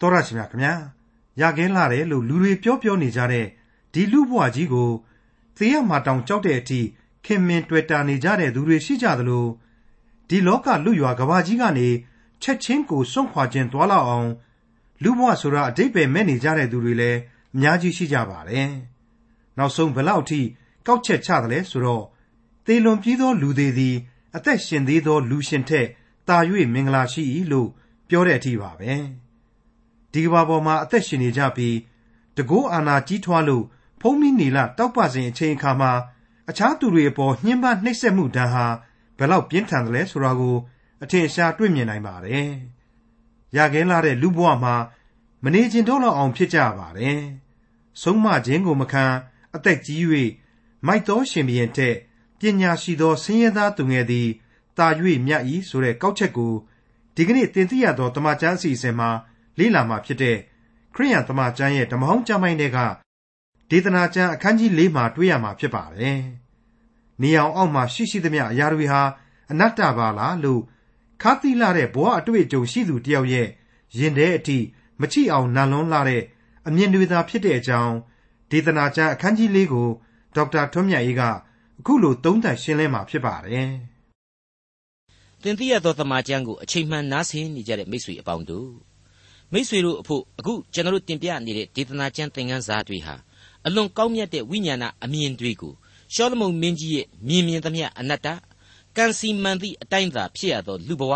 တော်ရရှိမြခင်ဗျာရကင်းလာတယ်လို့လူတွေပြောပြောနေကြတဲ့ဒီလူဘွားကြီးကိုသေရမှာတောင်ကြောက်တဲ့အထိခင်မင်တွေ့တာနေကြတဲ့သူတွေရှိကြသလိုဒီလောကလူရွာကဘာကြီးကနေချက်ချင်းကိုစွန့်ခွာခြင်းတွာလောက်အောင်လူဘွားဆိုတာအတိတ်ပဲမဲ့နေကြတဲ့သူတွေလည်းအများကြီးရှိကြပါတယ်နောက်ဆုံးဘယ်လောက်ထိကောက်ချက်ချသလဲဆိုတော့သေလွန်ပြီးသောလူသေးသည် အသက်ရှင်သေးသောလူရှင်ထက်တာ၍မင်္ဂလာရှိ၏လို့ပြောတဲ့အထိပါပဲ ဒီကဘာပေါ်မှာ အသက်ရှင်နေကြပြီး တကိုးအာနာကြီးထွားလို့ ဖုံးမိနေလ တောက်ပစဉ်အချိန်အခါမှာ အခြားသူတွေအပေါ် ညှဉ်းပန်းနှိပ်စက်မှုဒဏ်ဟာ ဘယ်လောက်ပြင်းထန်တယ်လဲဆိုတာကို အထင်ရှား တွေ့မြင်နိုင်ပါတယ်။ရကင်းလာတဲ့ လူဘဝမှာ မနေခြင်းတော့လောက်အောင် ဖြစ်ကြပါတယ်။ဆုံးမခြင်းကိုမခံ အသက်ကြီး၍မိုက်တော်ရှင်ဘရင်တဲ့ပညာရှိသော ဆင်းရဲသားသူငယ်သည်တာ၍မြတ်၏ဆိုတဲ့ ကောက်ချက်ကို ဒီကနေ့ သင်သိရသောတမန်ကျမ်းအစီအစဉ်မှာ လေ့လာမှာဖြစ်တဲ့ခရိယန်တမန်ကျမ်းရဲ့ဓမ္မဟောင်းကျမ်းပိုင်းတွေကဒေသနာကျမ်းအခန်းကြီး၄မှာတွေ့ရမှာဖြစ်ပါတယ်။နေအောင်အောက်မှာရှိရှိသမျှအရာတွေဟာအနတ္တပါလားလို့ခါတိလာတဲ့ဘဝအတွေ့အကြုံရှိသူတယောက်ရဲ့ရင်ထဲအထိမချိအောင်နံလွန်းလာတဲ့အမြင်တွေသာဖြစ်တဲ့အကြောင်းဒေသနာကျမ်းအခန်းကြီး၄ကိုဒေါက်တာထွန်းမြတ်အေးကအခုလိုသုံးသပ်ရှင်းလင်းမှာဖြစ်ပါတယ်။သင်သိရသောသမာကျမ်းကိုအချိန်မှန်နားဆင်နေကြတဲ့မိတ်ဆွေအပေါင်းတို့ မိษွေတို့အဖို့အခုကျွန်တော်တို့တင်ပြနေတဲ့ဒေသနာကျမ်းသင်ခန်းစာတွေဟာအလွန်ကောင်းမြတ်တဲ့ဝိညာဏအမြင်တွေကိုရှောလမုန်မင်းကြီးရဲ့မြင်မြင်သမျှအနတ္တကံစီမန်သည့်အတိုင်းသာဖြစ်ရသောလူဘဝ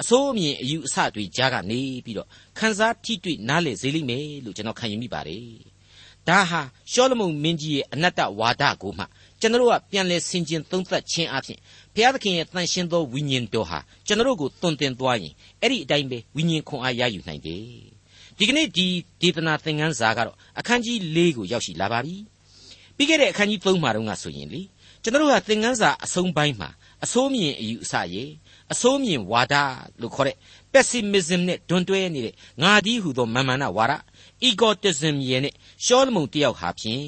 အစိုးအမြင်အယူအဆတွေကြားကနေပြီးတော့ခန်းစားထိတွေ့နားလည်စေလိမ့်မယ်လို့ကျွန်တော်ခံယူမိပါတယ်။ဒါဟာရှောလမုန်မင်းကြီးရဲ့အနတ္တဝါဒကိုမှကျွန်တော်ကပြန်လဲဆင်ခြင်သုံးသပ်ခြင်းအပြင် ဘုရားသခင်ရဲ့တန်ရှင်းသောဝိညာဉ်တော်ဟာကျွန်တော်ကိုတွင်တင်သွားရင်အဲ့ဒီအတိုင်းပဲဝိညာဉ်ခွန်အားရယူနိုင်တယ်ဒီကနေ့ဒီဒေသနာသင်ခန်းစာကတော့အခန်းကြီး၄ကိုရောက်ရှိလာပါပြီပြီးခဲ့တဲ့အခန်းကြီး၃မှာတော့ကဆိုရင်လေကျွန်တော်ကသင်ခန်းစာအဆုံးပိုင်းမှာအစိုးမြင်အယူအဆရေအစိုးမြင်ဝါဒလို့ခေါ်တဲ့ pessimism နဲ့တွန်းတွဲနေတဲ့ငါဒီဟုသောမာမနာဝါဒ egotism ရဲ့နဲ့ရှောလမုန်တယောက်ဟာဖြင့်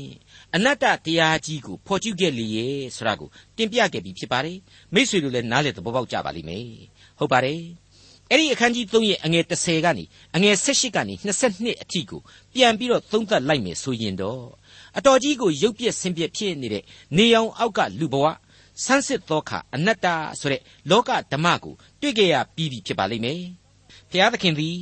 အနတ္တတရားကြီးကိုဖော်ကျူးခဲ့လေရဲ့ဆိုတာကိုတင်ပြခဲ့ပြီးဖြစ်ပါတယ်မိษွေတို့လည်းနားလည်သဘောပေါက်ကြပါလိမ့်မယ်ဟုတ်ပါတယ်အဲ့ဒီအခန်းကြီး3ရဲ့အငယ်30ကနေအငယ်18ကနေ22အထိကိုပြန်ပြီးတော့သုံးသပ်လိုက်မယ်ဆိုရင်တော့အတော်ကြီးကိုရုပ်ပြက်ဆင်းပြက်ဖြစ်နေတဲ့နေအောင်အောက်ကလူဘဝဆန်းစစ်သောခါအနတ္တဆိုတဲ့လောကဓမ္မကိုတွေ့ကြရပြီးပြီဖြစ်ပါလိမ့်မယ်ဘုရားသခင်သည်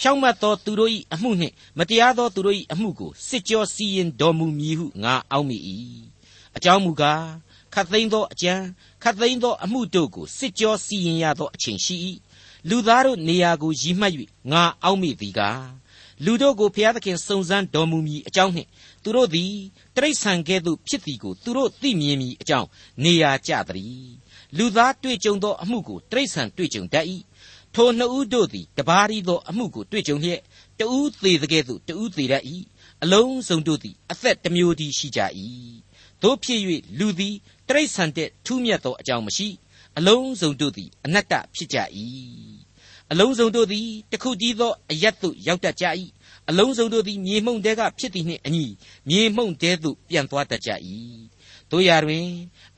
ဖြောင့်မတ်သောသူတို့၏အမှုနှင့်မတရားသောသူတို့၏အမှုကိုစစ်ကြောစီရင်တော်မူမည်ဟုငါအောက်မိ၏အကြောင်းမူကားခတ်သိမ်းသောအကြံခတ်သိမ်းသောအမှုတို့ကိုစစ်ကြောစီရင်ရသောအချိန်ရှိ၏လူသားတို့နေရာကိုရည်မှတ်၍ငါအောက်မိသည်ကားလူတို့ကိုဘုရားသခင်စုံစမ်းတော်မူမည်အကြောင်းနှင့်သူတို့သည်တိရစ္ဆာန်ကဲ့သို့ဖြစ်သည်ကိုသူတို့သိမြင်မည်အကြောင်းနေရာကျသည်လူသားတွေ့ကြုံသောအမှုကိုတိရစ္ဆာန်တွေ့ကြုံတတ်၏ ထိုနှစ်ဦးတို့သည်တပါးရီသောအမှုကိုတွေ့ကြုံလျက်တဦးသေးတဲ့ကဲ့သို့တဦးသေးတတ်၏အလုံးစုံတို့သည်အသက်တစ်မျိုးတည်းရှိကြ၏တို့ဖြစ်၍လူသည်တရိษံတဲ့ထူးမြတ်သောအကြောင်းမရှိအလုံးစုံတို့သည်အနတ္တဖြစ်ကြ၏အလုံးစုံတို့သည်တခုတည်းသောအယတ်သို့ရောက်တတ်ကြ၏အလုံးစုံတို့သည်မြေမှုန့်တဲကဖြစ်သည်နှင့်အညီမြေမှုန့်တဲသို့ပြန်သွားတတ်ကြ၏တို့ရာတွင်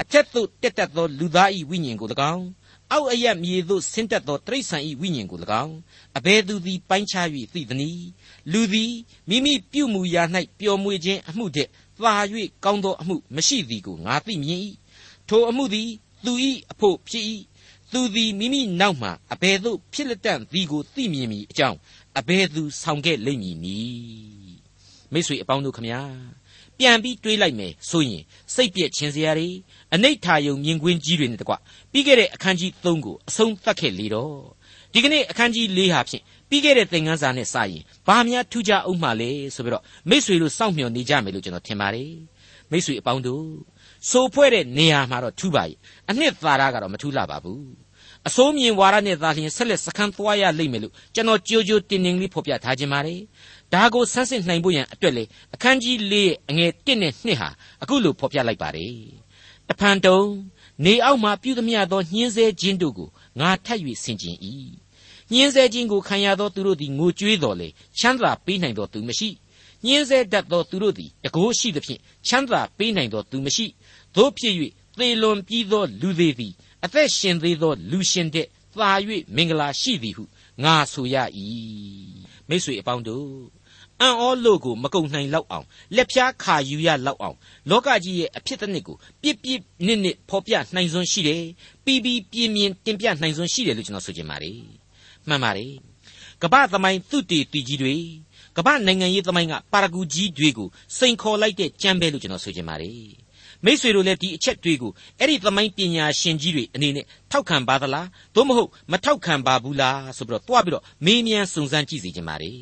အထက်သို့တက်တတ်သောလူသား၏ဝိညာဉ်ကို၎င်း အောက်အယက်မြေသို့ဆင်းသက်သောတိရစ္ဆာန်၏ဝိညာဉ်ကို၎င်းအဘယ်သူသည်ပိုင်းခြား၍သိသနည်းလူသည်မိမိပြုမှုရာ၌ပျော်မွေခြင်းအမှုတည်းသာ၍ကောင်းသောအမှုမရှိသည်ကိုငါသိမြင်၏ထိုအမှုသည်သူ၏အဖို့ဖြစ်၏သူသည်မိမိနောက်မှအဘယ်သို့ဖြစ်လက်တန့်သည်ကိုသိမြင်မည်အကြောင်းအဘယ်သူဆောင်ခဲ့လိမ့်မည်နည်းမိတ်ဆွေအပေါင်းတို့ခမညာ ပြန်ပြီးတွေးလိုက်မယ်ဆိုရင်စိတ်ပြည့်ခြင်းစရာတွေအနိဋ္ဌာယုံမြင်ကွင်းကြီးတွေနဲ့တကွပြီးခဲ့တဲ့အခန်းကြီး3ကိုအဆုံးသတ်ခဲ့လေတော့ဒီကနေ့အခန်းကြီး4ဟာဖြင့်ပြီးခဲ့တဲ့သင်ခန်းစာနဲ့စရင်ဘာများထူးခြားအောင်မှလဲဆိုပြီးတော့မိษွေတို့စောင့်မျှော်နေကြမယ်လို့ကျွန်တော်ထင်ပါတယ်မိษွေအပေါင်းတို့ဆိုဖွဲ့တဲ့နေရာမှာတော့ထူးပါရဲ့အနှစ်သာရကတော့မထူးလာပါဘူးအစိုးမြင်ဝါရနဲ့သာလျှင်ဆက်လက်စခန်းသွားရလိမ့်မယ်လို့ကျွန်တော်ကြိုးကြိုးတင်တင်လေးဖော်ပြထားခြင်းပါတယ် ဒါကိုဆန်းစစ်နိုင်ဖို့ရန်အတွက်လေအခန်းကြီး၄ရဲ့အငယ်၁နဲ့2ဟာအခုလိုဖော်ပြလိုက်ပါတယ်တဖန်တုံနေအောက်မှပြုသမျှသောညှင်းဆဲခြင်းတို့ကိုငါထပ်၍ဆင်ခြင်၏ညှင်းဆဲခြင်းကိုခံရသောသူတို့သည်ငိုကြွေးတော်လေချမ်းသာပေးနိုင်သောသူမရှိညှင်းဆဲတတ်သောသူတို့သည်တကိုးရှိသဖြင့်ချမ်းသာပေးနိုင်သောသူမရှိသို့ဖြစ်၍သေလွန်ပြီးသောလူသေးသည်အသက်ရှင်သေးသောလူရှင်တဲ့သာ၍မင်္ဂလာရှိသည်ဟုငါဆိုရ၏မိษွေအပေါင်းတို့ အံ့ဩလို့ကိုမကုံနိုင်လောက်အောင်လက်ဖြားခါယူရလောက်အောင်လောကကြီးရဲ့အဖြစ်တစ်နှစ်ကိုပြစ်ပြစ်နစ်နစ်ဖော်ပြနိုင်စွမ်းရှိတယ်ပြီးပြီးပြင်းပြင်းတင်ပြနိုင်စွမ်းရှိတယ်လို့ကျွန်တော်ဆိုချင်ပါတယ်မှန်ပါတယ်ကမ္ဘာသမိုင်းသူတေတီကြီးတွေကမ္ဘာနိုင်ငံရေးသမိုင်းကပါရဂူကြီးတွေကိုစိန်ခေါ်လိုက်တဲ့ကြမ်းပဲလို့ကျွန်တော်ဆိုချင်ပါတယ်မိษွေတို့လည်းဒီအချက်တွေကိုအဲ့ဒီသမိုင်းပညာရှင်ကြီးတွေအနေနဲ့ထောက်ခံပါသလားသို့မဟုတ်မထောက်ခံပါဘူးလားဆိုပြီးတော့တွားပြီးတော့မေးမြန်းစုံစမ်းကြည့်စီကြပါလေ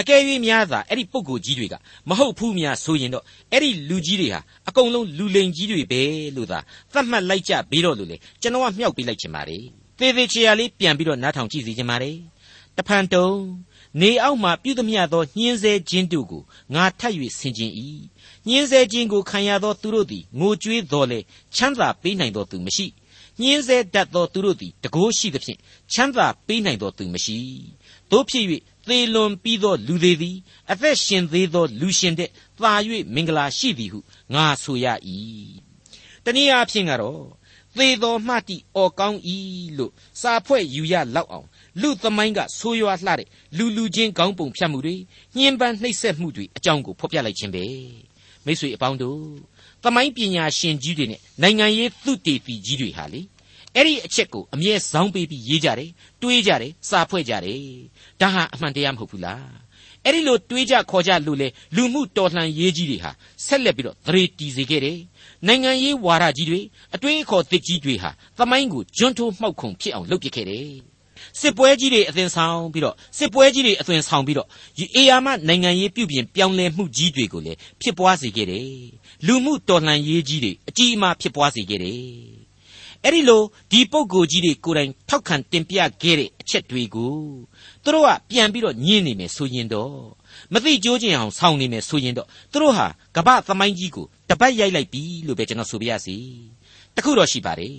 အကယ်၍များသာအဲ့ဒီပုဂ္ဂိုလ်ကြီးတွေကမဟုတ်ဘူးများဆိုရင်တော့အဲ့ဒီလူကြီးတွေဟာအကုန်လုံးလူလိန်ကြီးတွေပဲလို့သာသတ်မှတ်လိုက်ကြပြီးတော့လို့လေကျွန်တော်ကမြောက်ပေးလိုက်ချင်ပါလေသေသေးချာလေးပြန်ပြီးတော့နားထောင်ကြည့်စီချင်ပါလေတဖန်တုံနေအောက်မှပြုသမျှသောညှင်းဆဲခြင်းတို့ကိုငါထပ်၍ဆင်ခြင်၏ညှင်းဆဲခြင်းကိုခံရသောသူတို့သည်ငိုကြွေးတော်လေချမ်းသာပေးနိုင်သောသူမရှိညှင်းဆဲတတ်သောသူတို့သည်တကိုးရှိသဖြင့်ချမ်းသာပေးနိုင်သောသူမရှိတို့ဖြစ်၍ သေလွန်ပြီးသောလူသေးသည်အသက်ရှင်သေးသောလူရှင်တဲ့သာ၍မင်္ဂလာရှိသည်ဟုငါဆိုရ၏တနည်းအားဖြင့်ကတော့သေတော်မှတိအော်ကောင်း၏လို့စာဖွဲ့ယူရလောက်အောင်လူသမိုင်းကဆိုးရွားလှတဲ့လူလူချင်းကောင်းပုံဖြတ်မှုတွေညှဉ်းပန်းနှိပ်စက်မှုတွေအကြောင်းကိုဖော်ပြလိုက်ခြင်းပဲမိတ်ဆွေအပေါင်းတို့သမိုင်းပညာရှင်ကြီးတွေနဲ့နိုင်ငံရေးသုတေသီကြီးတွေဟာလေ အဲ့ဒီအချက်ကိုအမြဲဇောင်းပေးပြီးရေးကြတယ်တွေးကြတယ်စာဖွဲ့ကြတယ်ဒါဟာအမှန်တရားမဟုတ်ဘူးလားအဲ့ဒီလိုတွေးကြခေါ်ကြလို့လေလူမှုတော်လှန်ရေးကြီးတွေဟာဆက်လက်ပြီးတော့သရေတီစေခဲ့တယ်နိုင်ငံရေးဝါဒကြီးတွေအတွေးအခေါ်သစ်ကြီးတွေဟာသမိုင်းကိုကျွန်းထိုးမှောက်ခုံဖြစ်အောင်လုပ်ပစ်ခဲ့တယ်စစ်ပွဲကြီးတွေအသွင်ဆောင်ပြီးတော့စစ်ပွဲကြီးတွေအသွင်ဆောင်ပြီးတော့အေယာမနိုင်ငံရေးပြုပြင်ပြောင်းလဲမှုကြီးတွေကိုလည်းဖြစ်ပွားစေခဲ့တယ်လူမှုတော်လှန်ရေးကြီးတွေအကြီးအမားဖြစ်ပွားစေခဲ့တယ် အဲ့ဒီလိုဒီပုံကိုကြီးတွေကိုယ်တိုင်ထောက်ခံတင်ပြခဲ့တဲ့အချက်တွေကိုသူတို့ကပြန်ပြီးတော့ညင်းနေမယ်ဆိုရင်တော့မသိကြိုးကျင်အောင်ဆောင်းနေမယ်ဆိုရင်တော့သူတို့ဟာကပ္ပသမိုင်းကြီးကိုတပတ်ရိုက်လိုက်ပြီလို့ပဲကျွန်တော်ဆိုပြရစီတခုတော့ရှိပါတယ်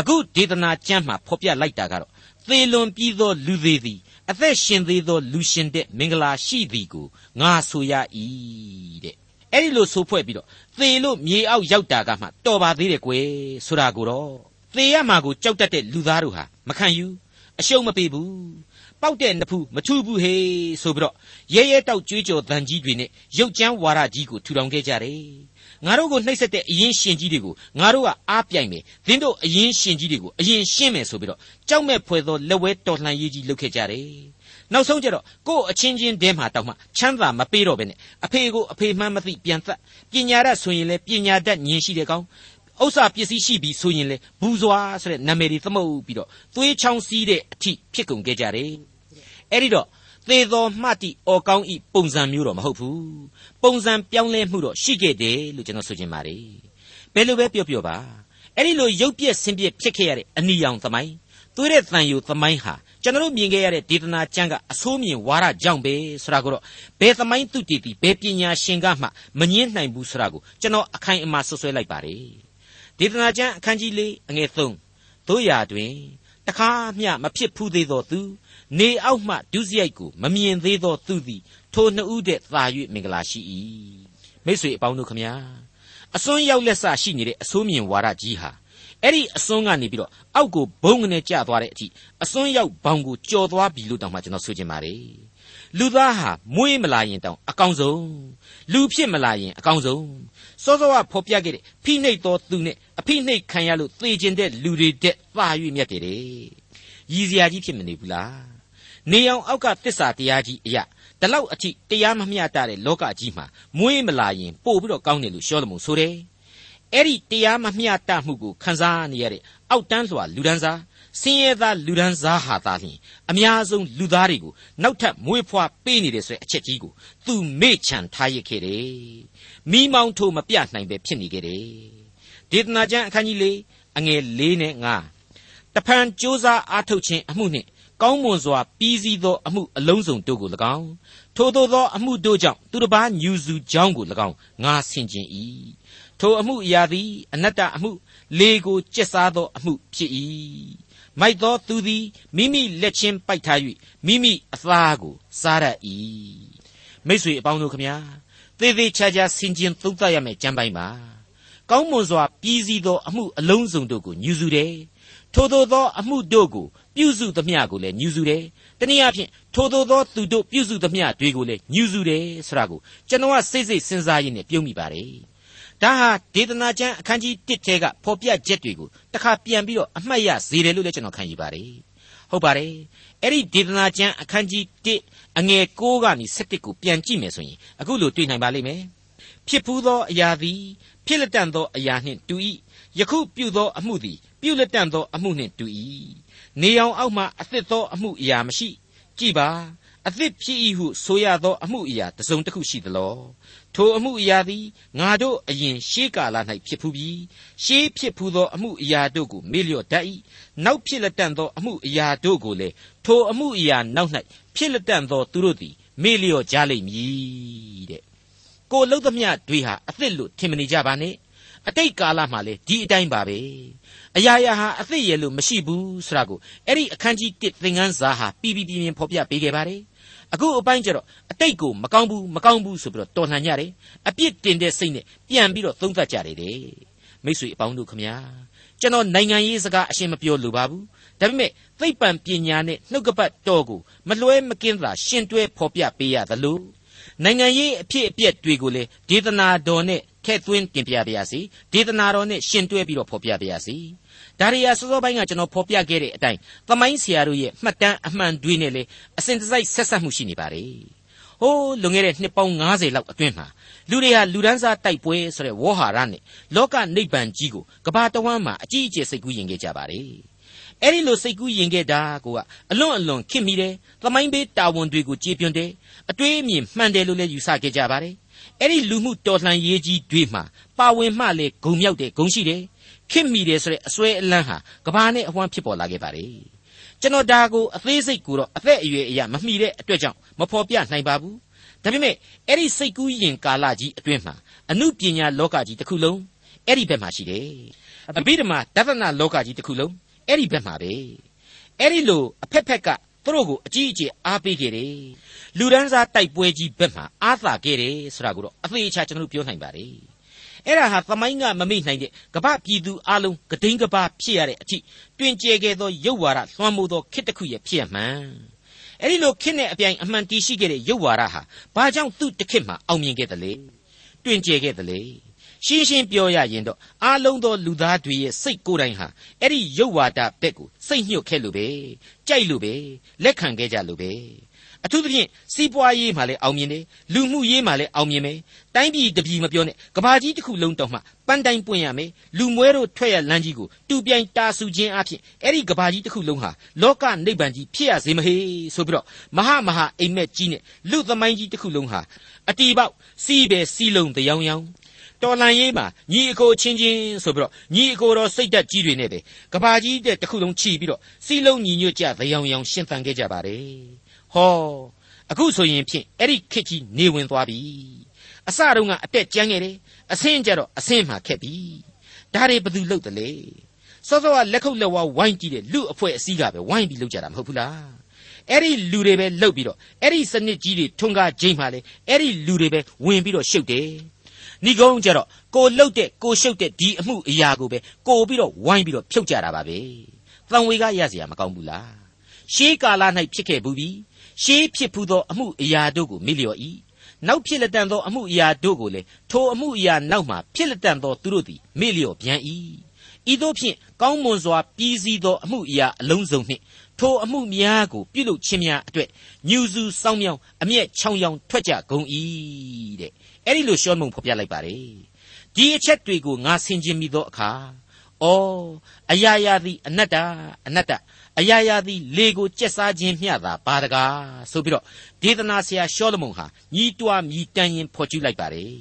အခုဒေသနာကျမ်းမှာဖော်ပြလိုက်တာကတော့သေလွန်ပြီးသောလူသေးသည်အသက်ရှင်သေးသောလူရှင်တဲ့မင်္ဂလာရှိသည်ကိုငါဆိုရ၏တဲ့အဲ့ဒီလိုဆိုဖွဲ့ပြီးတော့သေလို့မြေအောက်ရောက်တာကမှတော်ပါသေးတယ်ကွယ်ဆိုတာကိုတော့ သေရမှာကိုကြောက်တတ်တဲ့လူသားတို့ဟာမခံယူအရှုံးမပေးဘူးပောက်တဲ့နဖူးမထူဘူးဟေးဆိုပြီးတော့ရဲရဲတောက်ကြွေးကြော်တန်ကြီးတွေနဲ့ရုပ်ကြမ်းဝါရကြီးကိုထူထောင်ခဲ့ကြတယ်ငါတို့ကိုနှိပ်စက်တဲ့အရင်ရှင်ကြီးတွေကိုငါတို့ကအားပြိုင်မယ်သင်တို့အရင်ရှင်ကြီးတွေကိုအရင်ရှင်းမယ်ဆိုပြီးတော့ကြောက်မဲ့ဖွယ်သောလက်ဝဲတော်လှန်ရေးကြီးလုပ်ခဲ့ကြတယ်နောက်ဆုံးကျတော့ကို့အချင်းချင်းတဲမှာတောက်မှချမ်းသာမပေးတော့ဘဲနဲ့အဖေကိုအဖေမှန်းမသိပြန်သက်ပညာရဆိုရင်လည်းပညာတတ်ဉာဏ်ရှိတဲ့ကောင် ဥစ္စာပစ္စည်းရှိပြီဆိုရင်လေဘူးစွာဆိုတဲ့နာမည်တွေသမုတ်ပြီးတော့သွေးချောင်းစီးတဲ့အထိဖြစ်ကုန်ခဲ့ကြတယ်အဲ့ဒီတော့သေတော်မှတ်တိအော်ကောင်းဤပုံစံမျိုးတော့မဟုတ်ဘူးပုံစံပြောင်းလဲမှုတော့ရှိခဲ့တယ်လို့ကျွန်တော်ဆိုချင်ပါတယ်ဘယ်လိုပဲပြောပြောပါအဲ့ဒီလိုရုပ်ပြက်ဆင်းပြက်ဖြစ်ခဲ့ရတဲ့အနီရောင်သမိုင်းသွေးတဲ့တန်ယူသမိုင်းဟာကျွန်တော်မြင်ခဲ့ရတဲ့ဒေသနာကျမ်းကအဆိုးမြင်ဝါရကြောင့်ပဲဆိုတာကိုတော့ဘယ်သမိုင်းသူတည်တည်ဘယ်ပညာရှင်ကမှမငင်းနိုင်ဘူးဆိုတာကိုကျွန်တော်အခိုင်အမာဆွဆွဲလိုက်ပါတယ် ဒေသနာကျမ်းအခန်းကြီး၄အငယ်၃တို့ရာတွင်တခါမျှမဖြစ်ဖူးသေးသောသူနေအောက်မှဒုစရိုက်ကိုမမြင်သေးသောသူသည်ထိုနှစ်ဦးတည်းသာ၍မင်္ဂလာရှိ၏မိတ်ဆွေအပေါင်းတို့ခမညာအစွန်းရောက်လက်ဆရှိနေတဲ့အဆိုးမြင်ဝါဒကြီးဟာအဲ့ဒီအစွန်းကနေပြီးတော့အောက်ကိုဘုံကနေကျသွားတဲ့အထိအစွန်းရောက်ဘောင်ကိုကြော်သွားပြီလို့တောင်မှကျွန်တော်ဆိုချင်ပါတယ်လူသားဟာမွေးမလာရင်တောင်အကောင်းဆုံးလူဖြစ်မလာရင်အကောင်းဆုံး စောစောကဖော်ပြခဲ့တဲ့ဖိနှိပ်တော်သူနဲ့အဖိနှိပ်ခံရလို့သေခြင်းတဲ့လူတွေတဲ့သာ၍မြတ်တယ်ရည်စရာကြီးဖြစ်မနေဘူးလားနေအောင်အောက်ကတစ္ဆာတရားကြီးအရာဒီလောက်အထိတရားမမျှတတဲ့လောကကြီးမှာမွေးမလာရင်ပို့ပြီးတော့ကောင်းတယ်လို့ရှောလမုန်ဆိုတယ်အဲ့ဒီတရားမမျှတမှုကိုခံစားနေရတဲ့အောက်တန်းစွာလူဒန်းစားဆင်းရဲသားလူဒန်းစားဟာသာလျှင်အများဆုံးလူသားတွေကိုနောက်ထပ်မွေးဖွားပေးနေတဲ့ဆိုတဲ့အချက်ကြီးကိုသူမေ့ချန်ထားရခဲ့တယ် မိမောင်းထိုးမပြနိုင်ပဲဖြစ်နေခဲ့တယ်ဒေသနာကျမ်းအခန်းကြီး၄အငယ်၄နဲ့၅တဖန်စ조사အားထုတ်ခြင်းအမှုနှင့်ကောင်းမွန်စွာပြီးစီးသောအမှုအလုံးစုံတို့ကို၎င်းထိုသို့သောအမှုတို့ကြောင့်သူတစ်ပါးညူစုကြောင်းကို၎င်းငါဆင်ကျင်၏ထိုအမှုအရာသည်အနတ္တအမှုလေကိုကျက်စားသောအမှုဖြစ်၏မိုက်သောသူသည်မိမိလက်ချင်းပိုက်ထား၍မိမိအသားကိုစားရ၏မိတ်ဆွေအပေါင်းတို့ခမညာ သေသေးချာချာဆင်ကျင်သုံးသပ်ရမယ်ကြံပိုင်ပါကောင်းမွန်စွာပြီးစီးသောအမှုအလုံးစုံတို့ကိုညူစုတယ်ထို့သောသောအမှုတို့ကိုပြုစုသမျှကိုလည်းညူစုတယ်တနည်းအားဖြင့်ထိုသို့သောသူတို့ပြုစုသမျှတွေကိုလည်းညှူစုတယ်ဆိုတာကိုကျွန်တော်ကစိတ်စိတ်စဉ်းစားရင်းနဲ့ပြုံးမိပါတယ်ဒါဟာဒေသနာကျမ်းအခန်းကြီး1ထဲကဖော်ပြချက်တွေကိုတစ်ခါပြန်ပြီးတော့အမှတ်ရစေတယ်လို့လည်းကျွန်တော်ခံယူပါတယ်ဟုတ်ပါတယ်အဲ့ဒီဒေသနာကျမ်းအခန်းကြီး1 အငယ်6ကနေ7ကိုပြန်ကြည့်မယ်ဆိုရင်အခုလိုတွေ့နိုင်ပါလိမ့်မယ်ဖြစ်ဖူးသောအရာသည်ဖြစ်လက်တန်သောအရာနှင့်တူ၏ယခုပြုသောအမှုသည်ပြုလက်တန်သောအမှုနှင့်တူ၏နေအောင်အောက်မှအသစ်သောအမှုအရာမရှိ ကြည်ပါ အသစ်ဖြစ်၏ဟုဆိုရသောအမှုအရာတစ်စုံတစ်ခုရှိသလောထိုအမှုအရာသည်ငါတို့အရင်ရှေးကာလ၌ဖြစ်ဖူးပြီးရှေးဖြစ်ဖူးသောအမှုအရာတို့ကိုမေ့လျော့တတ်၏နောက်ဖြစ်လက်တန်သောအမှုအရာတို့ကိုလည်းထိုအမှုအရာနောက်၌ဖြစ်လက်တန်သောသူတို့သည်မေ့လျော့ကြလိမ့်မည်တဲ့ကိုလှုပ်သမျှတွေဟာအသစ်လို့ထင်မနေကြပါနဲ့အတိတ်ကာလမှာလေဒီအတိုင်းပါပဲအရာရာဟာအသစ်ရဲ့လို့မရှိဘူးဆိုတာကိုအဲ့ဒီအခန်းကြီး1သင်ခန်းစာဟာပြီးပြီးပြင်းပြင်းဖော်ပြပေးခဲ့ပါတယ် အခုအပိုင်းကျတော့အတိတ်ကိုမကောင်းဘူးမကောင်းဘူးဆိုပြီးတော့တော်လှန်ကြတယ်အပြစ်တင်တဲ့စိတ်နဲ့ပြန်ပြီးတော့သုံးသပ်ကြတယ်တဲ့မိတ်ဆွေအပေါင်းတို့ခမညာကျွန်တော်နိုင်ငံရေးစကားအရှင်းမပြောလိုပါဘူးဒါပေမဲ့သိပ္ပံပညာနဲ့နှုတ်ကပတ်တော်ကိုမလွှဲမကင်းသာရှင်တွဲဖော်ပြပေးရသလိုနိုင်ငံရေးအဖြစ်အပျက်တွေကိုလေဒေသနာတော်နဲ့ ထည့်သွင်းတင်ပြပါရစေဒေသနာတော်နဲ့ရှင်တွဲပြီးတော့ဖော်ပြပါရစေဒါရီယာစောစောပိုင်းကကျွန်တော်ဖော်ပြခဲ့တဲ့အတိုင်းသမိုင်းဆရာတို့ရဲ့မှတ်တမ်းအမှန်တွေနဲ့လေအစဉ်တစိုက်ဆက်ဆက်မှုရှိနေပါတယ်ဟိုးလွန်ခဲ့တဲ့နှစ်ပေါင်း90လောက်အတွင်းမှာလူတွေဟာလူဒန်းစားတိုက်ပွဲဆိုတဲ့ဝေါ်ဟာရနဲ့လောကနိဗ္ဗာန်ကြီးကိုကဘာတဝမ်းမှာအကြီးအကျယ်စိတ်ကူးယဉ်ခဲ့ကြပါတယ်အဲ့ဒီလိုစိတ်ကူးယဉ်ခဲ့တာကိုကအလွန်အလွန်ခင်မိတယ်သမိုင်းဘေးတာဝန်တွေကိုကြေးပြွန်းတယ်အတွေးအမြင်မှန်တယ်လို့လည်းယူဆခဲ့ကြပါတယ် အဲ့ဒီလူမှုတော်လှန်ရေးကြီးတွေမှာပါဝင်မှလည်းဂုံမြောက်တယ်ဂုံရှိတယ်ခင်မိတယ်ဆိုတဲ့အစွဲအလန်းဟာကဘာနဲ့အဝမ်းဖြစ်ပေါ်လာခဲ့ပါတယ်ကျွန်တော်ဒါကိုအသေးစိတ်ကိုတော့အသက်အရွယ်အရာမမှီတဲ့အတွက်ကြောင့်မဖော်ပြနိုင်ပါဘူးဒါပေမဲ့အဲ့ဒီစိတ်ကူးရင်ကာလကြီးအတွင်းမှာအမှုပညာလောကကြီးတစ်ခုလုံးအဲ့ဒီဘက်မှာရှိတယ်အဘိဓမ္မာတသနာလောကကြီးတစ်ခုလုံးအဲ့ဒီဘက်မှာပဲအဲ့ဒီလိုအဖက်ဖက်က သူတို့ကိုအကြီးအကျယ်အားပေးခဲ့တယ်လူဒန်းစားတိုက်ပွဲကြီးဘက်မှာအားသာခဲ့တယ်ဆိုတာကိုတော့အသေးချာကျွန်တော်တို့ပြောနိုင်ပါတယ်အဲ့ဒါဟာသမိုင်းကမမိနိုင်တဲ့ကပ္ပပြည်သူအလုံးဂဒိန်ကပဖြစ်ရတဲ့အထိတွင်ကျဲခဲ့သောရုပ်ဝါဒလွှမ်းမိုးသောခေတ်တစ်ခုရဲ့ဖြစ်ရမှန်အဲ့ဒီလိုခေတ်နဲ့အပြိုင်အမှန်တည်ရှိခဲ့တဲ့ရုပ်ဝါဒဟာဘာကြောင့်သူ့တစ်ခေတ်မှာအောင်မြင်ခဲ့သလဲတွင်ကျဲခဲ့သလဲ ရှင်းရှင်းပြောရရင်တော့အားလုံးသောလူသားတွေရဲ့စိတ်ကိုယ်တိုင်ဟာအဲ့ဒီရုပ်ဝါဒဘက်ကိုစိတ်ညှို့ခဲ့လို့ပဲကြိုက်လို့ပဲလက်ခံခဲ့ကြလို့ပဲအထူးသဖြင့်စီးပွားရေးမှာလည်းအောင်မြင်တယ်လူမှုရေးမှာလည်းအောင်မြင်မယ်တိုင်းပြည်တပြည်မပြောနဲ့ကဘာကြီးတစ်ခုလုံးတောင်မှပန်းတိုင်းပွင့်ရမယ်လူမွဲတို့ထွက်ရလမ်းကြီးကိုတူပြိုင်တာဆူခြင်းအဖြစ်အဲ့ဒီကဘာကြီးတစ်ခုလုံးဟာလောကနိဗ္ဗာန်ကြီးဖြစ်ရစေမဟေဆိုပြီးတော့မဟာမဟာအိမ်မက်ကြီးနဲ့လူသမိုင်းကြီးတစ်ခုလုံးဟာအတီပေါက်စီးပဲစီးလုံးတယောင်ယောင် တော်လန်ရေးမှာညီအကိုချင်းချင်းဆိုပြီးတော့ညီအကိုတော်စိတ်တက်ကြီးတွေနဲ့ပဲကဘာကြီးတဲ့တစ်ခုလုံးချီပြီးတော့စီလုံးညီညွတ်ကြသယောင်ယောင်ရှင်းသန်ခဲ့ကြပါတယ်ဟောအခုဆိုရင်ဖြင့်အဲ့ဒီခစ်ကြီးနေဝင်သွားပြီအစတုန်းကအတက်ကြမ်းခဲ့တယ်အဆင်းကြတော့အဆင်းမှခက်ပြီဒါတွေဘယ်သူလုပ်တယ်လဲစောစောကလက်ခုပ်လက်ဝါးဝိုင်းကြည့်တဲ့လူအဖွဲ့အစည်းကပဲဝိုင်းပြီးလုပ်ကြတာမဟုတ်ဘူးလားအဲ့ဒီလူတွေပဲလှုပ်ပြီးတော့အဲ့ဒီစနစ်ကြီးတွေထွန်းကားခြင်းပါလေအဲ့ဒီလူတွေပဲဝင်ပြီးတော့ရှုပ်တယ် ဏိကုံးကြတော့ကိုလှုပ်တဲ့ကိုရှုပ်တဲ့ဒီအမှုအရာကိုပဲကိုပြီးတော့ဝိုင်းပြီးတော့ဖြုတ်ကြတာပါပဲ။တန်ဝေကရเสียမကောင်းဘူးလား။ရှေးကာလ၌ဖြစ်ခဲ့ဘူးပြီ။ရှေးဖြစ်ဘူးသောအမှုအရာတို့ကိုမေ့လျော့၏။နောက်ဖြစ်လက်တန်သောအမှုအရာတို့ကိုလေထိုအမှုအရာနောက်မှာဖြစ်လက်တန်သောသူတို့သည်မေ့လျော့ပြန်၏။ဤသို့ဖြင့်ကောင်းမွန်စွာပြီးစီးသောအမှုအရာအလုံးစုံနှင့်ထိုအမှုများကိုပြုလုပ်ခြင်းများအတွက်ညူစုစောင်းမြောင်းအမျက်ချောင်းရောင်ထွက်ကြကုန်၏တဲ့ အဲ့ဒီလိုရှောမုံဖော်ပြလိုက်ပါတယ်ဒီအချက်တွေကိုငါဆင်ခြင်မိသောအခါဩအရာရာသည်အနတ္တအနတ္တအရာရာသည်လေကိုကျက်စားခြင်းမျှသာပါတကားဆိုပြီးတော့ဒေသနာဆရာရှောလမုန်ဟာညီးတွားမြည်တမ်းရင်ဖော်ကျူးလိုက်ပါတယ်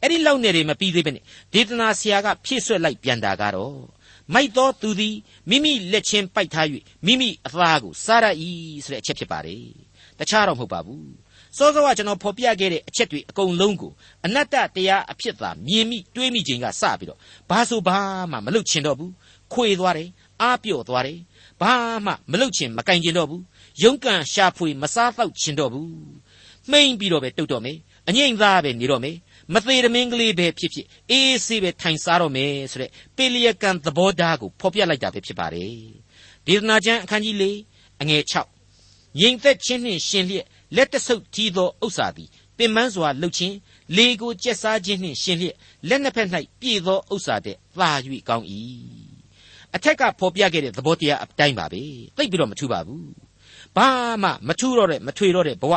အဲ့ဒီလောက်နဲ့တွေမပြီးသေးပဲနဲ့ဒေသနာဆရာကဖြည့်ဆွက်လိုက်ပြန်တာကတော့မိုက်သောသူသည်မိမိလက်ချင်းပိုက်ထား၍မိမိအသားကိုစားရ၏ဆိုတဲ့အချက်ဖြစ်ပါတယ်တခြားတော့မဟုတ်ပါဘူး စောစောကကျွန်တော်ဖော်ပြခဲ့တဲ့အချက်တွေအကုန်လုံးကိုအနတ္တတရားအဖြစ်သာမြင်မိတွေးမိခြင်းကစပြီးတော့ဘာဆိုဘာမှမလုပ်ချင်တော့ဘူးခွေသွားတယ်အားပြော့သွားတယ်ဘာမှမလုပ်ချင်မကင်ချင်တော့ဘူးရုန်းကန်ရှာဖွေမစားတော့ချင်တော့ဘူးမှိန်ပြီးတော့ပဲတုတ်တော့မယ်အငိမ့်သားပဲနေတော့မယ်မသေးတမင်းကလေးပဲဖြစ်ဖြစ်အေးဆေးပဲထိုင်စားတော့မယ်ဆိုတဲ့ပေလျက်ကန်သဘောထားကိုဖော်ပြလိုက်တာပဲဖြစ်ပါတယ်ဒေသနာကျမ်းအခန်းကြီး၄အငယ်6ငြိမ်သက်ခြင်းနှင့်ရှင်လျက် လက်တဆုပ်ထီးသောဥစ္စာသည်ပင်ပန်းစွာလှုပ်ခြင်းလေကိုကျက်စားခြင်းနှင့်ရှင်လျက်လက်နှစ်ဖက်၌ပြည့်သောဥစ္စာတဲ့သာ၍ကောင်း၏အထက်ကဖော်ပြခဲ့တဲ့သဘောတရားအတိုင်းပါပဲသိပ်ပြီးတော့မထူပါဘူးဘာမှမထူတော့တဲ့မထွေတော့တဲ့ဘဝ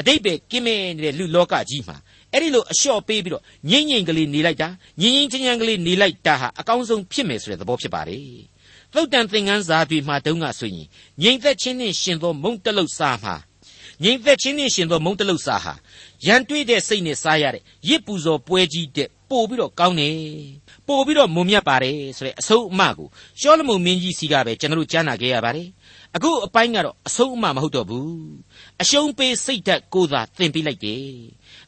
အတိတ်ပဲကင်းမဲ့နေတဲ့လူလောကကြီးမှာအဲ့ဒီလိုအလျှော့ပေးပြီးတော့ငိမ့်ငိမ့်ကလေးနေလိုက်တာငင်းငင်းချမ်းချမ်းကလေးနေလိုက်တာဟာအကောင်းဆုံးဖြစ်မယ်ဆိုတဲ့သဘောဖြစ်ပါတယ်သုတ်တန်သင်ခန်းစာတွေမှာတုန်းကဆိုရင်ငြိမ်သက်ခြင်းနဲ့ရှင်သောမုံတလုတ်စာမှာ ငြိမ်သက်ခြင်းနဲ့ရှင်သောမုံတလုတ်စာဟာရန်တွေးတဲ့စိတ်နဲ့စားရတဲ့ရစ်ပူဇော်ပွဲကြီးတဲ့ပို့ပြီးတော့ကောင်းတယ်ပို့ပြီးတော့မုံမြတ်ပါတယ်ဆိုတဲ့အဆုံးအမကိုရှောလမုန်မင်းကြီးစီကပဲကျွန်တော်တို့ကြားနာခဲ့ရပါတယ်အခုအပိုင်းကတော့အဆုံးအမမဟုတ်တော့ဘူးအရှုံးပေးစိတ်ဓာတ်ကိုသာသင်ပေးလိုက်တယ်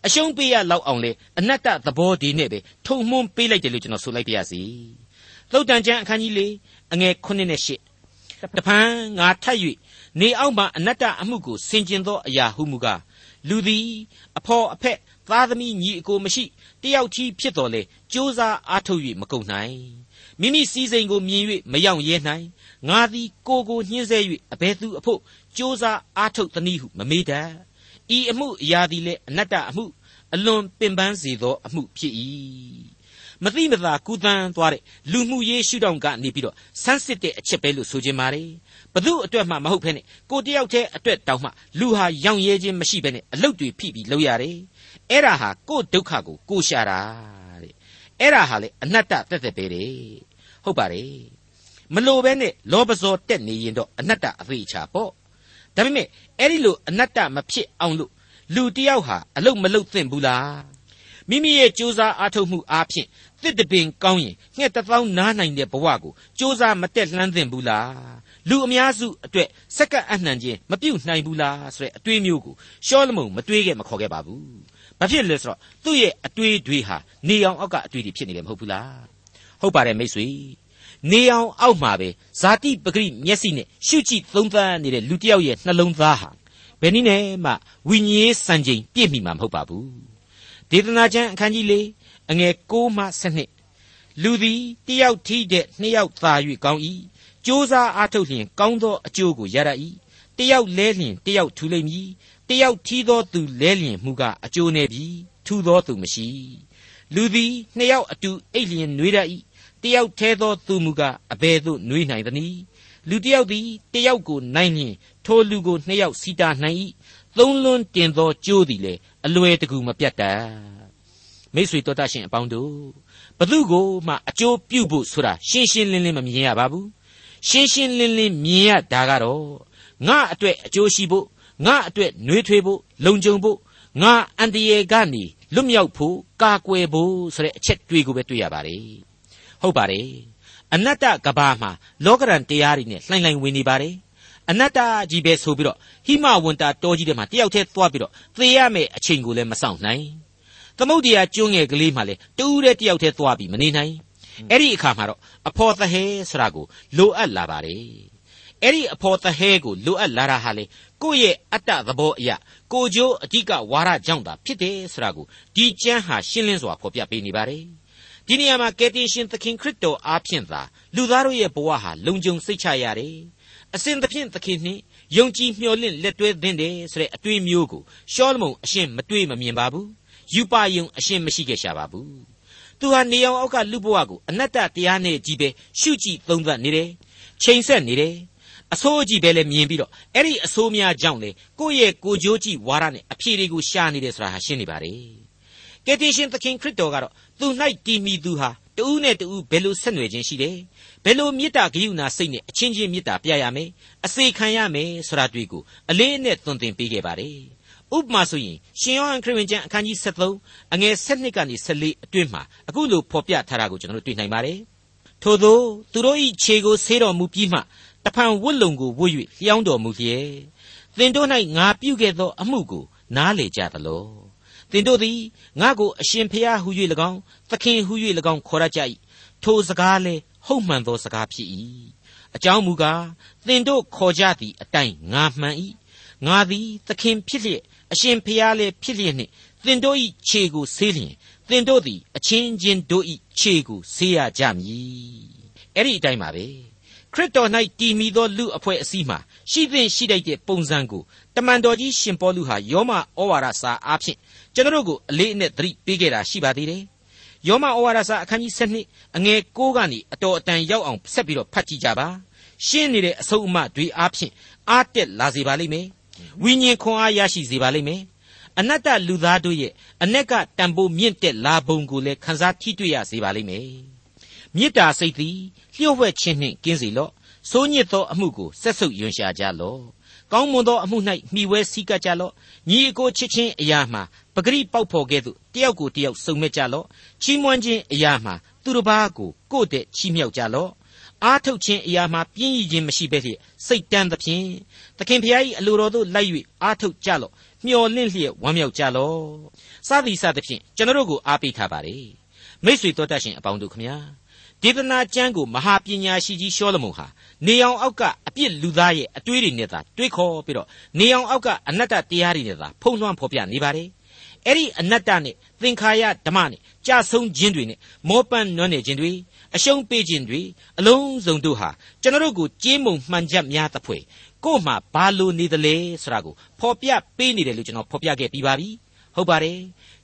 အရှုံးပေးရလောက်အောင်လေအနတ္တသဘောဒီနဲ့ပဲထုံမွန်းပေးလိုက်တယ်လို့ကျွန်တော်ဆိုလိုက်ပါရစေသုတ်တန်ကျမ်းအခန်းကြီး၄အငယ်9နဲ့10တပန်းငါထပ်၍ နေအောက်မှအနတ္တအမှုကိုဆင်ကျင်သောအရာဟုမူကားလူသည်အဖော်အဖက်သားသမီးညီအကိုမရှိတယောက်ချီဖြစ်တော်လေကြိုးစားအားထုတ်၍မကုန်နိုင်မိမိစည်းစိမ်ကိုမြင်၍မရောက်ရဲနိုင်ငါသည်ကိုကိုညှင်းဆဲ၍အဘယ်သူအဖို့ကြိုးစားအားထုတ်သနည်းဟုမမေးတတ်ဤအမှုအရာသည်လည်းအနတ္တအမှုအလွန်ပင်ပန်းစေသောအမှုဖြစ်၏မသိမသာကူတန်းသွားတဲ့လူမှုရေးရှုထောင့်ကနေပြီးတော့ဆန်းစစ်တဲ့အချက်ပဲလို့ဆိုခြင်းပါတယ် ဘသူအတွက်မှမဟုတ်ဖ ೇನೆ ကိုတယောက်တည်းအတွက်တောင်မှလူဟာရောင်ရဲခြင်းမရှိဘဲနဲ့အလုတ်တွေဖိပြီးလုပ်ရတယ်အဲ့ဒါဟာကိုဒုက္ခကိုကိုရှာတာတဲ့အဲ့ဒါဟာလေအနတ္တတက်တက်ပဲတဲ့ဟုတ်ပါတယ်မလိုပဲနဲ့လောဘဇောတက်နေရင်တော့အနတ္တအသေးချာပေါ့ဒါပေမဲ့အဲ့ဒီလိုအနတ္တမဖြစ်အောင်လို့လူတယောက်ဟာအလုတ်မလုတ်သင့်ဘူးလားမိမိရဲ့ကြိုးစားအားထုတ်မှုအားဖြင့်တစ်တပင်ကောင်းရင်ငှက်တစ်သောင်းနားနိုင်တဲ့ဘဝကိုကြိုးစားမတက်လှမ်းသင့်ဘူးလား လူအများစုအတွက်စက္ကန့်အနှံခြင်းမပြုတ်နိုင်ဘူးလားဆိုတဲ့အတွေးမျိုးကိုရှောလမုန်မတွေးခဲ့မခေါ်ခဲ့ပါဘူးဘာဖြစ်လဲဆိုတော့သူ့ရဲ့အတွေးတွေဟာနေအောင်အောက်ကအတွေးတွေဖြစ်နေတယ်မဟုတ်ဘူးလားဟုတ်ပါတယ်မိတ်ဆွေနေအောင်အောက်မှာပဲဇာတိပဂရိမျက်စိနဲ့ရှုကြည့်သုံးသပ်နေတဲ့လူတစ်ယောက်ရဲ့နှလုံးသားဟာဘယ်နည်းနဲ့မှဝိညာဉ်စံချိန်ပြည့်မိမှာမဟုတ်ပါဘူးဒေသနာကျမ်းအခန်းကြီး၄အငယ်6မှ7လူသည်တယောက်ထီးတဲ့နှစ်ယောက်သာ၍ကောင်း၏ ကြိုးစားအားထုတ်လျင်ကောင်းသောအကျိုးကိုရရ၏တယောက်လဲလျင်တယောက်ထူလိမ့်မည်တယောက်ထီးသောသူလဲလျင်မူကအကျိုးနေပြီထူသောသူမရှိလူသည်နှစ်ယောက်အတူအိတ်လျင်နှွေးရ၏တယောက်ထဲသောသူမူကားအဘယ်သို့နှွေးနိုင်သနည်းလူတယောက်သည်တယောက်ကိုနိုင်လျင်ထိုလူကိုနှစ်ယောက်စီတာနိုင်၏သုံးလွန်းတင်သောကြိုးသည်လေအလွယ်တကူမပြတ်တတ်မိတ်ဆွေတော်တတ်ရှင်အပေါင်းတို့ဘသူကိုမှအကျိုးပြုဖို့ဆိုတာရှင်းရှင်းလင်းလင်းမမြင်ရပါဘူး ရှင်းရှင်းလင်းလင်းမြင်ရတာကတော့ငါအတွက်အကျိုးရှိဖို့ငါအတွက်နှွေးထွေးဖို့လုံခြုံဖို့ငါအန်တရေကနေလွတ်မြောက်ဖို့ကာကွယ်ဖို့ဆိုတဲ့အချက်တွေးကိုပဲတွေ့ရပါတယ်ဟုတ်ပါတယ်အနတ္တကဘာမှာလောကရန်တရားတွေနဲ့လှိုင်လှိုင်ဝင်နေပါတယ်အနတ္တကြီးပဲဆိုပြီးတော့ဟိမဝန္တာတောကြီးထဲမှာတယောက်တည်းသွားပြီးတော့သေရမယ့်အချိန်ကိုလည်းမဆောင်နိုင်သမုတ်တရားကျွန်းငယ်ကလေးမှလည်းတူးတဲ့တယောက်တည်းသွားပြီးမနေနိုင် အဲ့ဒီအခါမှာတော့အဖော်သဟဲဆိုတာကိုလိုအပ်လာပါတယ်အဲ့ဒီအဖော်သဟဲကိုလိုအပ်လာတာဟာလေကိုယ့်ရဲ့အတ္တသဘောအရာကိုကျိုးအဓိကဝါရကြောင့်သာဖြစ်တယ်ဆိုတာကိုဒီကျမ်းဟာရှင်းလင်းစွာဖော်ပြပေးနေပါတယ်ဒီနေရာမှာကယ်တင်ရှင်သခင်ခရစ်တော်အားဖြင့်သာလူသားတို့ရဲ့ဘဝဟာလုံခြုံစိတ်ချရတယ်အစဉ်သဖြင့်သခင်နှင့်ယုံကြည်မျှော်လင့်လက်တွဲသင့်တယ်ဆိုတဲ့အတွေးမျိုးကိုရှောလမုန်အရှင်မတွေးမမြင်ပါဘူးယူပါယုံအရှင်မရှိခဲ့ရှာပါဘူး သူဟာနေအောင်အောက်ကလူဘဝကိုအနတ္တတရားနဲ့ကြီးပဲရှုကြည့်သုံးသပ်နေတယ်ချိန်ဆက်နေတယ်အဆိုးကြီးပဲလည်းမြင်ပြီးတော့အဲ့ဒီအဆိုးများကြောင့်လေကိုယ့်ရဲ့ကိုကြိုးကြည့်ဝါရနဲ့အဖြေတွေကိုရှာနေတယ်ဆိုတာဟာရှင်းနေပါတယ်ကယ်တင်ရှင်သခင်ခရစ်တော်ကတော့သူ၌တည်မီသူဟာတူးနဲ့တူးဘယ်လိုဆက်နွယ်ခြင်းရှိတယ်ဘယ်လိုမေတ္တာဂရုဏာစိတ်နဲ့အချင်းချင်းမေတ္တာပြရမယ်အစေခံရမယ်ဆိုတာတွေ့ကိုအလေးအနက်သွန်သင်ပေးခဲ့ပါတယ် ဥပမာဆိုရင်ရှင်ယောဟန်ခရစ်ဝင်ကျမ်းအခန်းကြီး73အငယ်7ကနေ14အတွင်းမှာအခုလိုဖော်ပြထားတာကိုကျွန်တော်တို့တွေ့နိုင်ပါတယ်ထို့သောသူတို့၏ခြေကိုဆေးတော်မူပြီးမှတဖန်ဝတ်လုံကိုဝတ်၍လျှောင်းတော်မူလျက်သင်တို့၌ငါပြုခဲ့သောအမှုကိုနားလေကြသလောသင်တို့သည်ငါ့ကိုအရှင်ဖျားဟု၍၎င်းသခင်ဟု၍၎င်းခေါ်ရကြ၏ထိုစကားလည်းဟုတ်မှန်သောစကားဖြစ်၏အကြောင်းမူကားသင်တို့ခေါ်ကြသည့်အတိုင်းငါမှန်၏ငါသည်သခင်ဖြစ်လျက် အရှင်ဖျားလည်းဖြစ်လျက်နှင့်သင်တို့၏ခြေကိုဆေးလျင်သင်တို့သည်အချင်းချင်းတို့၏ခြေကိုဆေးရကြမည်အဲ့ဒီအတိုင်းပါပဲကခရစ်တော်၌တည်မီသောလူအဖွဲ့အစည်းမှာရှိသင့်ရှိတတ်တဲ့ပုံစံကိုတမန်တော်ကြီးရှင်ပေါလုဟာယောမဩဝါဒစာအားဖြင့်ကျွန်တော်တို့ကိုအလေးအနက်သတိပေးခဲ့တာရှိပါသေးတယ်။ယောမဩဝါဒစာအခန်းကြီး7အငယ်6ကနေအတော်အတန်ရောက်အောင်ဆက်ပြီးတော့ဖတ်ကြည့်ကြပါ။ရှင်းနေတဲ့အဆုံးအမတွေအားဖြင့်အားတက်လာစေပါလိမ့်မယ်။ ဝိညာဉ်ခွန်အားရရှိစေပါလိမ့်မယ်။အနတ္တလူသားတို့ရဲ့အ내ကတန်ဖိုးမြင့်တက်လာပုံကိုလည်းခန်းစားထိတွေ့ရစေပါလိမ့်မယ်။မေတ္တာစိတ်သည်လျှို့ဝှက်ခြင်းနှင့်ကင်းစေလော့ဆိုးညစ်သောအမှုကိုဆက်ဆုပ်ယွန်ရှာကြလော့ကောင်းမွန်သောအမှု၌မှီဝဲစည်းကပ်ကြလော့ညီအကိုချစ်ချင်းအရာမှာပဂရိပေါက်ဖော်ကဲ့သို့တယောက်ကိုတယောက်စုံမဲ့ကြလော့ချီးမွမ်းခြင်းအရာမှာသူတစ်ပါးကိုကိုယ့်တဲ့ချီးမြှောက်ကြလော့ အားထုတ်ခြင်းအရာမှာပြင်းရည်ခြင်းမရှိဘဲလျက်စိတ်တန်းသဖြင့်သခင်ဖျား၏အလိုတော်သို့လိုက်၍အားထုတ်ကြလော့မျှော်လင့်လျက်ဝမ်းမြောက်ကြလော့စသည်စသဖြင့်ကျွန်တော်တို့ကိုအားပေးထားပါ रे မိတ်ဆွေတော်တတ်ရှင်အပေါင်းတို့ခမညာဒေသနာကျမ်းကိုမဟာပညာရှိကြီးရှောလမုန်ဟာနေအောင်အောက်ကအပြစ်လူသားရဲ့အတွေးတွေနဲ့သာတွေးခေါ်ပြီးတော့နေအောင်အောက်ကအနတ္တတရားတွေနဲ့သာဖုံးလွှမ်းဖော်ပြနေပါတယ်အဲ့ဒီအနတ္တနဲ့သင်္ခါရဓမ္မနဲ့ကြာဆုံးခြင်းတွေနဲ့မောပန်းနွမ်းနယ်ခြင်းတွေ အရှုံးပေးခြင်းတွေအလုံးစုံတို့ဟာကျွန်တော်တို့ကိုကြေးမုံမှန်ချက်များသဖွယ်ကို့မှာဘာလို့နေသလဲဆိုတာကိုဖော်ပြပေးနေတယ်လို့ကျွန်တော်ဖော်ပြခဲ့ပြီးပါပြီဟုတ်ပါတယ်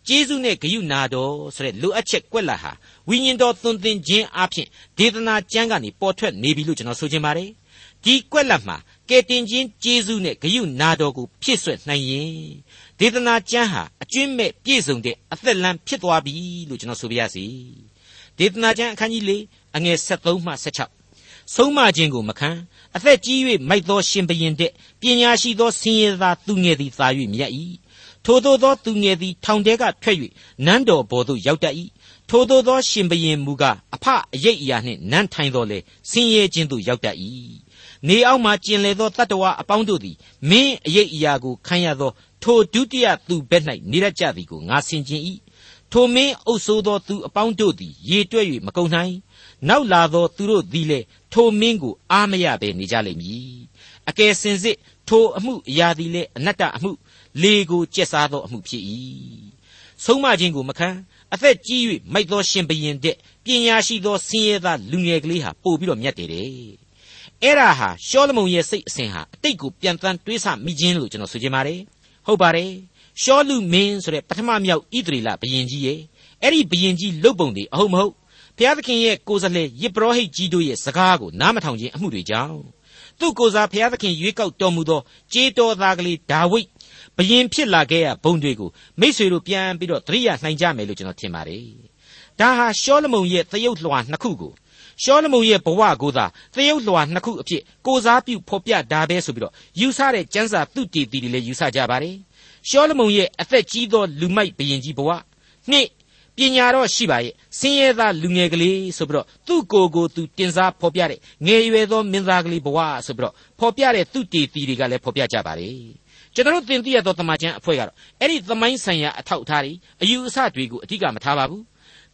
ကျေးဇူးနဲ့ဂရုနာတော်ဆိုတဲ့လိုအပ်ချက်ကွက်လာဟာဝိညာဉ်တော်သွန်သင်ခြင်းအပြင်ဒေသနာကျမ်းကနေပေါ်ထွက်နေပြီလို့ကျွန်တော်ဆိုချင်ပါတယ်ဒီကွက်လက်မှာကယ်တင်ခြင်းကျေးဇူးနဲ့ဂရုနာတော်ကိုဖြည့်ဆွတ်နိုင်ရင်ဒေသနာကျမ်းဟာအကျွင့်မဲ့ပြည့်စုံတဲ့အသက်လမ်းဖြစ်သွားပြီလို့ကျွန်တော်ဆိုပြရစီ ဒေသနာကျမ်းအခန်းကြီး၄အငယ်73မှ76ဆုံးမခြင်းကိုမခံအသက်ကြီး၍မိုက်သောရှင်ဘရင်တဲ့ပညာရှိသောဆင်းရဲသားသူငယ်သည်သာ၍မြတ်၏ထိုသို့သောသူငယ်သည်ထောင်ထဲကထွက်၍နန်းတော်ဘော်သို့ရောက်တတ်၏ထိုသို့သောရှင်ဘရင်မူကားအဖအရိပ်အရာနှင့်နန်းထိုင်တော်လေဆင်းရဲခြင်းသို့ရောက်တတ်၏နေအောက်မှကျင်လေသောတတ္တဝါအပေါင်းတို့သည်မင်းအရိပ်အရာကိုခံရသောထိုဒုတိယသူဘက်၌နေရကြသည်ကိုငါဆင်ခြင်၏ ထိုမင်းအုပ်ဆိုးသောသူအပေါင်းတို့သည်ရေတွက်၍မကုန်နိုင်နောက်လာသောသူတို့သည်လည်းထိုမင်းကိုအားမရဘဲနေကြလိမ့်မည်အကယ်စင်စစ်ထိုအမှုအရာသည်လည်းအနတ္တအမှုလေကိုကျက်စားသောအမှုဖြစ်၏ဆုံးမခြင်းကိုမခံအသက်ကြီး၍မိုက်သောရှင်ဘရင်တဲ့ပညာရှိသောဆင်းရဲသားလူငယ်ကလေးဟာပို့ပြီးတော့မြတ်တယ်တဲ့အဲ့ဒါဟာရှောလမုန်ရဲ့စိတ်အစဉ်ဟာအတိတ်ကိုပြန်တန်းတွေးဆမိခြင်းလို့ကျွန်တော်ဆိုချင်ပါတယ်ဟုတ်ပါတယ် ရှောလူမင်းဆိုတဲ့ပထမမြောက်ဣသရေလဘရင်ကြီးရဲ့အဲ့ဒီဘရင်ကြီးလုတ်ပုံတွေအဟုတ်မဟုတ်ဘုရားသခင်ရဲ့ကိုယ်စားလှယ်ယေဘရဟိတ်ကြီးတို့ရဲ့စကားကိုနားမထောင်ခြင်းအမှုတွေကြောင့်သူ့ကိုယ်စားဘုရားသခင်ရွေးကောက်တော်မူသောကြေးတော်သားကလေးဒါဝိဒ်ဘယင်ဖြစ်လာခဲ့ရဘုံတွေကိုမိษွေတို့ပြန်ပြီးတော့သတိရနိုင်ကြမယ်လို့ကျွန်တော်ထင်ပါတယ်။ဒါဟာရှောလမုန်ရဲ့သရုပ်လွှာနှစ်ခုကိုရှောလမုန်ရဲ့ဘဝကိုသာသရုပ်လွှာနှစ်ခုအဖြစ်ကိုစားပြုဖော်ပြတာပဲဆိုပြီးတော့ယူဆတဲ့ကျမ်းစာသူတည်တည်တွေလည်းယူဆကြပါတယ်။ ရှောလမုန်ရဲ့အသက်ကြီးသောလူမိုက်ဘယင်ကြီးဘဝနှစ်ပညာတော့ရှိပါရဲ့ဆင်းရဲသားလူငယ်ကလေးဆိုပြီးတော့သူ့ကိုယ်ကိုသူတင်စားဖော်ပြတဲ့ငယ်ရွယ်သောမင်းသားကလေးဘဝဆိုပြီးတော့ဖော်ပြတဲ့သူတည်တည်တွေကလည်းဖော်ပြကြပါတယ်ကျွန်တော်တို့သင်သိရသောတမန်ကျန်အဖွဲ့ကတော့အဲ့ဒီသမိုင်းဆိုင်ရာအထောက်အထားတွေအယူအဆတွေကိုအဓိကမထားပါဘူး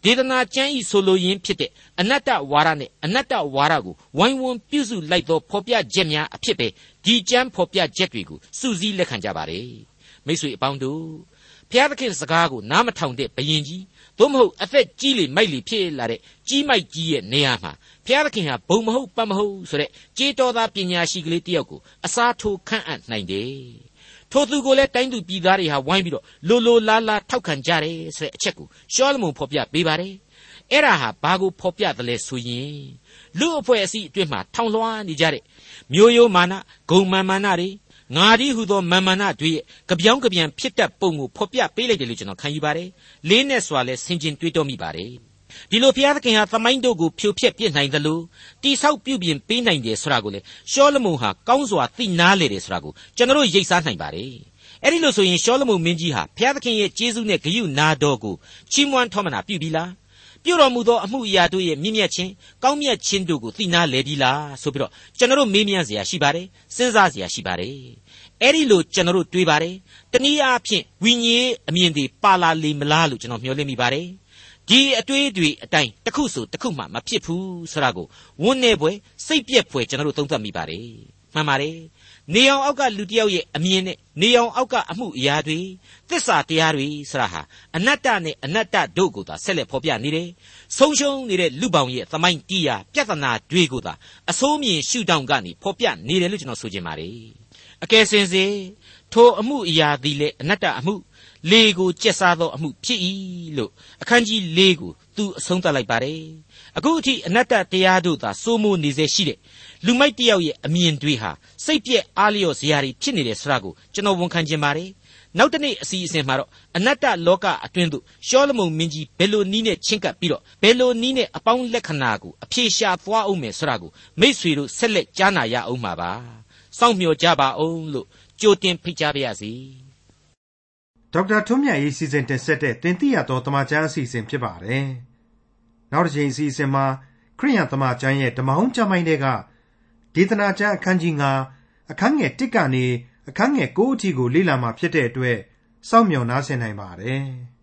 ဒေသနာကျမ်းဤဆိုလိုရင်းဖြစ်တဲ့အနတ္တဝါဒနဲ့အနတ္တဝါဒကိုဝိုင်းဝန်းပြုစုလိုက်သောဖော်ပြချက်များအဖြစ်ပဲဒီကျမ်းဖော်ပြချက်တွေကိုစုစည်းလက်ခံကြပါ रे မိတ်ဆွေအပေါင်းတို့ဘုရားသခင်စကားကိုနားမထောင်တဲ့ဘယင်ကြီးသို့မဟုတ်အသက်ကြီးလေမိုက်လေဖြစ်လာတဲ့ကြီးမိုက်ကြီးရဲ့နေရာမှာဘုရားသခင်ဟာဘုံမဟုတ်ပတ်မဟုတ်ဆိုတဲ့ကြေးတော်သားပညာရှိကလေးတယောက်ကိုအစားထိုးခန့်အပ်နိုင်တယ်ထိုသူကိုလည်းတိုင်းသူပြည်သားတွေဟာဝိုင်းပြီးတော့လိုလိုလားလားထောက်ခံကြတယ်ဆိုတဲ့အချက်ကိုရှောလမုန်ဖော်ပြပေးပါတယ်အဲ့ဒါဟာဘာကိုဖော်ပြတယ်လဲဆိုရင်လူအဖွဲ့အစည်းအတွင်းမှာထောင်လွှားနေကြတဲ့မျိုးရိုးမာနဂုံမာမာနတွေ ငါဒီဟုသောမာမနာတွေရဲ့ကြပြောင်းကြပြန်ဖြစ်တတ်ပုံကိုဖော်ပြပေးလိုက်တယ်လို့ကျွန်တော်ခံယူပါတယ်။လေးနဲ့စွာလဲဆင်ခြင်တွေးတောမိပါတယ်။ဒီလိုဘုရားသခင်ဟာသမိုင်းတို့ကိုဖြိုဖျက်ပြစ်နိုင်တယ်လို့တိဆောက်ပြုပြင်ပေးနိုင်တယ်ဆိုတာကိုလေရှောလမုန်ဟာကောင်းစွာသိနာလေတယ်ဆိုတာကိုကျွန်တော်ရိပ်စားနိုင်ပါတယ်။အဲ့ဒီလိုဆိုရင်ရှောလမုန်မင်းကြီးဟာဘုရားသခင်ရဲ့ကျေးဇူးနဲ့ဂရုနာတော်ကိုချီးမွမ်းထောမနာပြုပြီလား။ပြုတော်မူသောအမှုအရာတို့ရဲ့မြင့်မြတ်ခြင်းကောင်းမြတ်ခြင်းတို့ကိုသိနာလေပြီလားဆိုပြီးတော့ကျွန်တော်တို့မေးမြန်းစရာရှိပါတယ်စဉ်းစားစရာရှိပါတယ် အဲ့ဒီလိုကျွန်တော်တွေးပါတယ်တနည်းအားဖြင့်ဝိညာဉ်အမြင်တွေပါလာလေမလားလို့ကျွန်တော်မျှော်လင့်မိပါတယ်ဒီအတွေးတွေအတိုင်းတစ်ခုဆိုတစ်ခုမှမဖြစ်ဘူးဆိုတာကိုဝန်းနေပွဲစိတ်ပြက်ဖွယ်ကျွန်တော်တို့သုံးသပ်မိပါတယ်မှန်ပါတယ်နေအောင်အောက်ကလူတစ်ယောက်ရဲ့အမြင်နဲ့နေအောင်အောက်ကအမှုအရာတွေသစ္စာတရားတွေဆိုတာဟာအနတ္တနဲ့အနတ္တတို့ကိုသာဆက်လက်ဖော်ပြနေတယ်။ဆုံးရှုံးနေတဲ့လူပောင်ရဲ့သမိုင်းတီးရာပြဿနာတွေကိုသာအစိုးမြင်ရှုထောင့်ကနေဖော်ပြနေတယ်လို့ကျွန်တော်ဆိုချင်ပါတယ်။ အကယ်စင်စေထိုအမှုအရာသည်လေအနတ္တအမှုလေကိုကျက်စားသောအမှုဖြစ်၏လို့အခန်းကြီး၄ကိုသူအဆုံးသတ်လိုက်ပါတယ်အခုအထိအနတ္တတရားတို့သာစိုးမိုးနေစေရှိတဲ့လူမိုက်တယောက်ရဲ့အမြင်တွေဟာစိတ်ပြက်အားလျော့စရာတွေဖြစ်နေတယ်ဆိုတာကိုကျွန်တော်ဝန်ခံချင်ပါတယ်နောက်တနေ့အစီအစဉ်မှာတော့အနတ္တလောကအတွင်းသို့ရှောလမုန်မင်းကြီးဘယ်လိုနီးနဲ့ချင်းကပ်ပြီးတော့ဘယ်လိုနီးနဲ့အပေါင်းလက္ခဏာကိုအဖြေရှာသွားအောင်မယ်ဆိုတာကိုမိษွေတို့ဆက်လက်ကြားနာရအောင်ပါပါ စောင့်မျှော်ကြပါအောင်လို့ကြိုတင်ဖိတ်ကြားပါရစေဒေါက်တာထွန်းမြတ်ရေးစီစဉ်တင်ဆက်တဲ့တင်ပြတော်တမချန်းအစီအစဉ်ဖြစ်ပါတယ်နောက်တစ်ချိန်အစီအစဉ်မှာခရိယန်တမချန်းရဲ့ဓမ္မဟောင်းကျမ်းပိုင်းတွေကဒေသနာကျမ်းအခန်းကြီး9အခန်းငယ်1ကနေအခန်းငယ်9အထိကိုလေ့လာမှာဖြစ်တဲ့အတွက်စောင့်မျှော်နားဆင်နိုင်ပါတယ်။